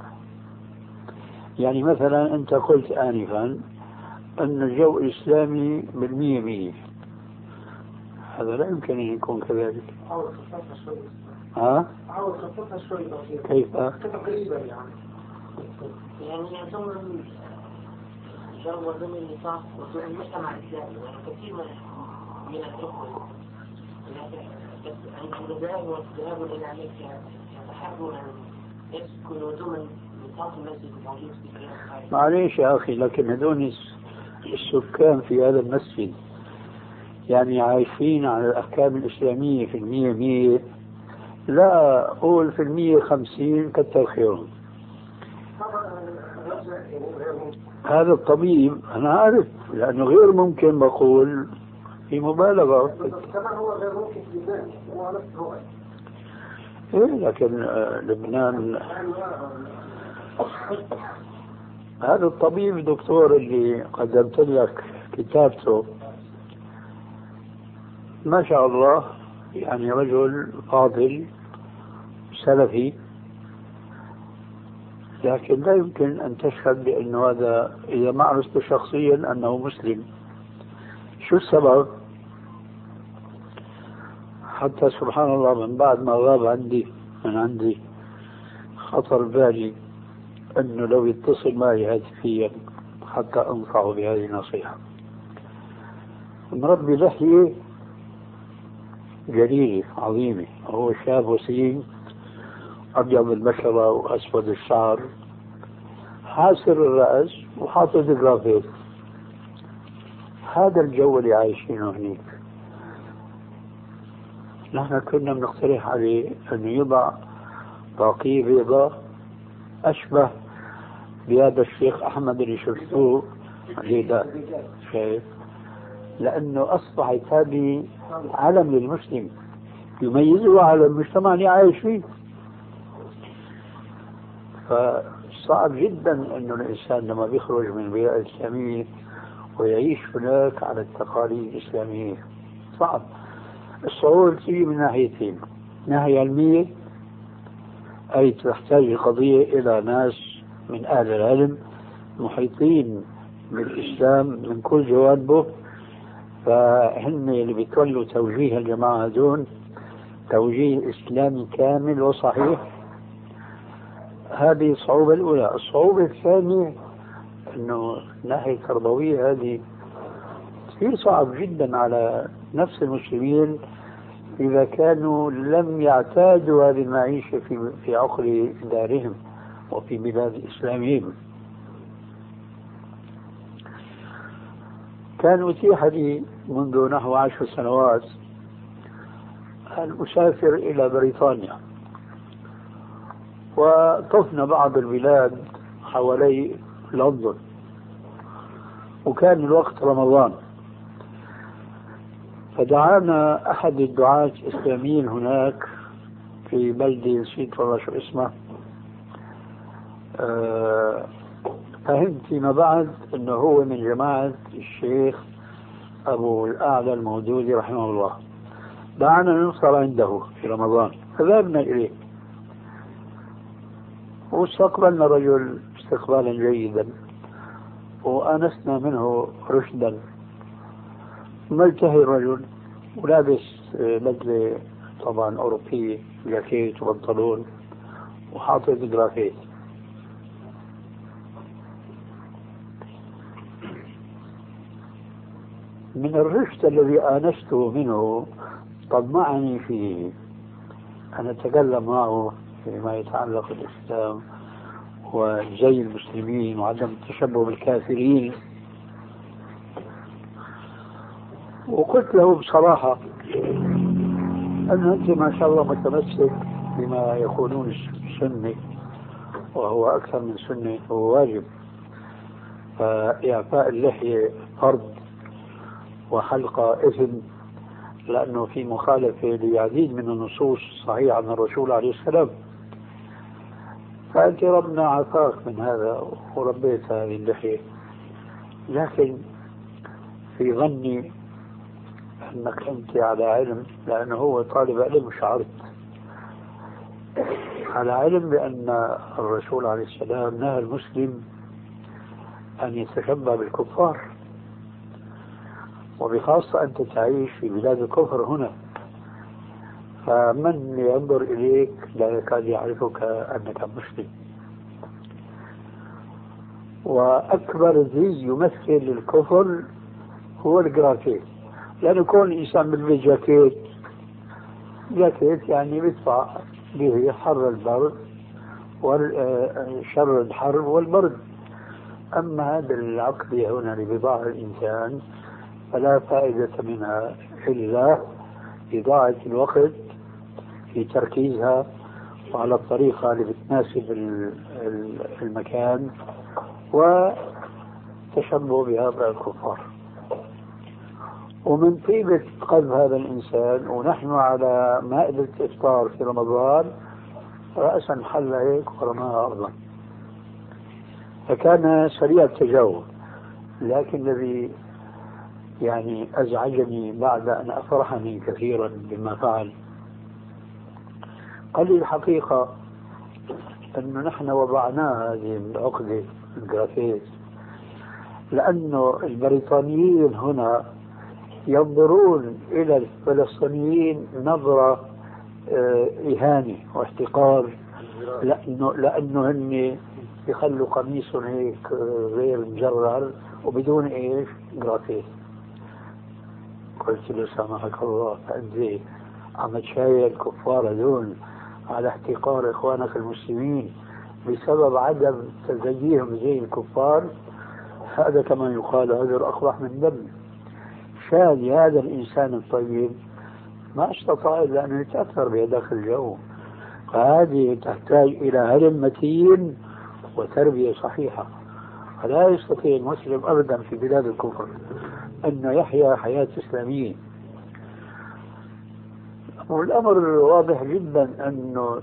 يعني مثلا أنت قلت آنفا أن الجو الإسلامي بالمية مية. هذا لا يمكن أن يكون كذلك. ها؟ عاوز خففها شوي بسيطة. كيف؟ تقريبا يعني. يعني يعتبر جو ضمن النطاق وضمن المجتمع الإسلامي يعني كثير من من الأخوة عند الذهاب والذهاب إلى أمريكا يتحروا ان يسكنوا ضمن معليش يا أخي لكن هذول السكان في هذا المسجد يعني عايشين على الأحكام الإسلامية في المية مية. لا قول في المية خمسين كتر خيرهم. هذا الطبيب أنا أعرف لأنه غير ممكن بقول في مبالغة. هو غير ممكن في هو نفس إيه لكن آه، لبنان هذا الطبيب دكتور اللي قدمت لك كتابته. ما شاء الله يعني رجل فاضل سلفي. لكن لا يمكن أن تشهد بأنه هذا إذا ما عرفت شخصيا أنه مسلم. شو السبب؟ حتى سبحان الله من بعد ما غاب عندي من عندي خطر بالي. أنه لو يتصل معي هاتفيا حتى أنصحه بهذه النصيحة. مربي لحية جليلة عظيمة هو شاب وسيم أبيض البشرة وأسود الشعر حاسر الرأس وحاطط جرافيت هذا الجو اللي عايشينه هناك. نحن كنا بنقترح عليه أنه يضع طاقية بيضاء أشبه بهذا الشيخ أحمد اللي شفتوه هيدا شايف لأنه أصبحت هذه علم للمسلم يميزه على المجتمع اللي عايش فيه. فصعب جدا إنه الإنسان لما بيخرج من البيئه الاسلاميه ويعيش هناك على التقاليد الإسلامية. صعب. الصعوبة تيجي من ناحيتين ناحية علمية. أي تحتاج القضية إلى ناس من أهل العلم محيطين بالإسلام من كل جوانبه فهن اللي بيتولوا توجيه الجماعة دون توجيه إسلامي كامل وصحيح. هذه الصعوبة الأولى. الصعوبة الثانية أنه الناحية التربوية هذه كثير صعب جدا على نفس المسلمين إذا كانوا لم يعتادوا هذه المعيشة في في عقر دارهم. وفي بلاد إسلامهم كان أتيح لي منذ نحو عشر سنوات أن أسافر إلى بريطانيا. وطفنا بعض البلاد حوالي لندن. وكان الوقت رمضان. فدعانا أحد الدعاة الإسلاميين هناك في بلدة نسيت والله شو اسمه. فهمت فيما بعد أنه هو من جماعة الشيخ أبو الأعلى المودودي رحمه الله. دعانا نفطر عنده في رمضان. فذهبنا إليه. واستقبلنا الرجل استقبالا جيدا وآنسنا منه رشدا. ملتهي الرجل ولابس بدلة طبعا أوروبية جاكيت وبنطلون وحاطط جرافيت. من الرشد الذي آنسته منه طمعني في أن أتكلم معه فيما يتعلق بالإسلام وزي المسلمين وعدم التشبه بالكافرين وقلت له بصراحة أن أنت ما شاء الله متمسك بما يقولون السنة وهو أكثر من سنة هو واجب. فإعفاء اللحية فرض. وحلقة إثم لأنه في مخالفة لعديد من النصوص الصحيحة عن الرسول عليه السلام. فأنت ربنا عافاك من هذا وربيت هذه اللحية. لكن في ظني أنك أنت على علم لأنه هو طالب علم شعرت. على علم بأن الرسول عليه السلام نهى المسلم أن يتشبه بالكفار. وبخاصة أنت تعيش في بلاد الكفر هنا. فمن ينظر إليك لا يكاد يعرفك أنك مسلم. وأكبر زي يمثل الكفر هو الجراكيت لأنه كون الإنسان بيلبس جاكيت جاكيت يعني بيدفع به حر البرد وشر الحر والبرد. أما هذا العقدية هنا لبضاعة الإنسان فلا فائدة منها إلا إضاعة الوقت في تركيزها وعلى الطريقة اللي بتناسب المكان وتشبه بهؤلاء الكفار. ومن طيبة قلب هذا الإنسان ونحن على مائدة إفطار في رمضان رأسا حل هيك ورماها أرضا. فكان سريع التجاوب لكن الذي يعني أزعجني بعد أن أفرحني كثيرا بما فعل قال لي الحقيقة أنه نحن وضعناه هذه العقدة الجرافيت لأنه البريطانيين هنا ينظرون إلى الفلسطينيين نظرة آه، إهانة واحتقار لأنه لأنه هن يخلوا قميصهم هيك غير مجرر وبدون إيش؟ جرافيت قلت له سامحك الله فأنت عم تشايل الكفار هذول على احتقار إخوانك المسلمين بسبب عدم تزييهم زي الكفار هذا كما يقال هذا أقبح من دم. شان هذا الإنسان الطيب ما أستطاع إلا أن يتأثر بهذاك الجو. فهذه تحتاج إلى علم متين وتربية صحيحة. فلا يستطيع المسلم أبدا في بلاد الكفر. أن يحيا حياة إسلامية. والأمر واضح جدا أنه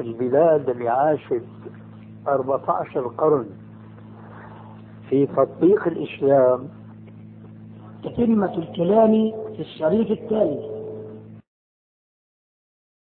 البلاد اللي عاشت 14 قرن في تطبيق الإسلام. تتمة الكلام في الشريط التالي.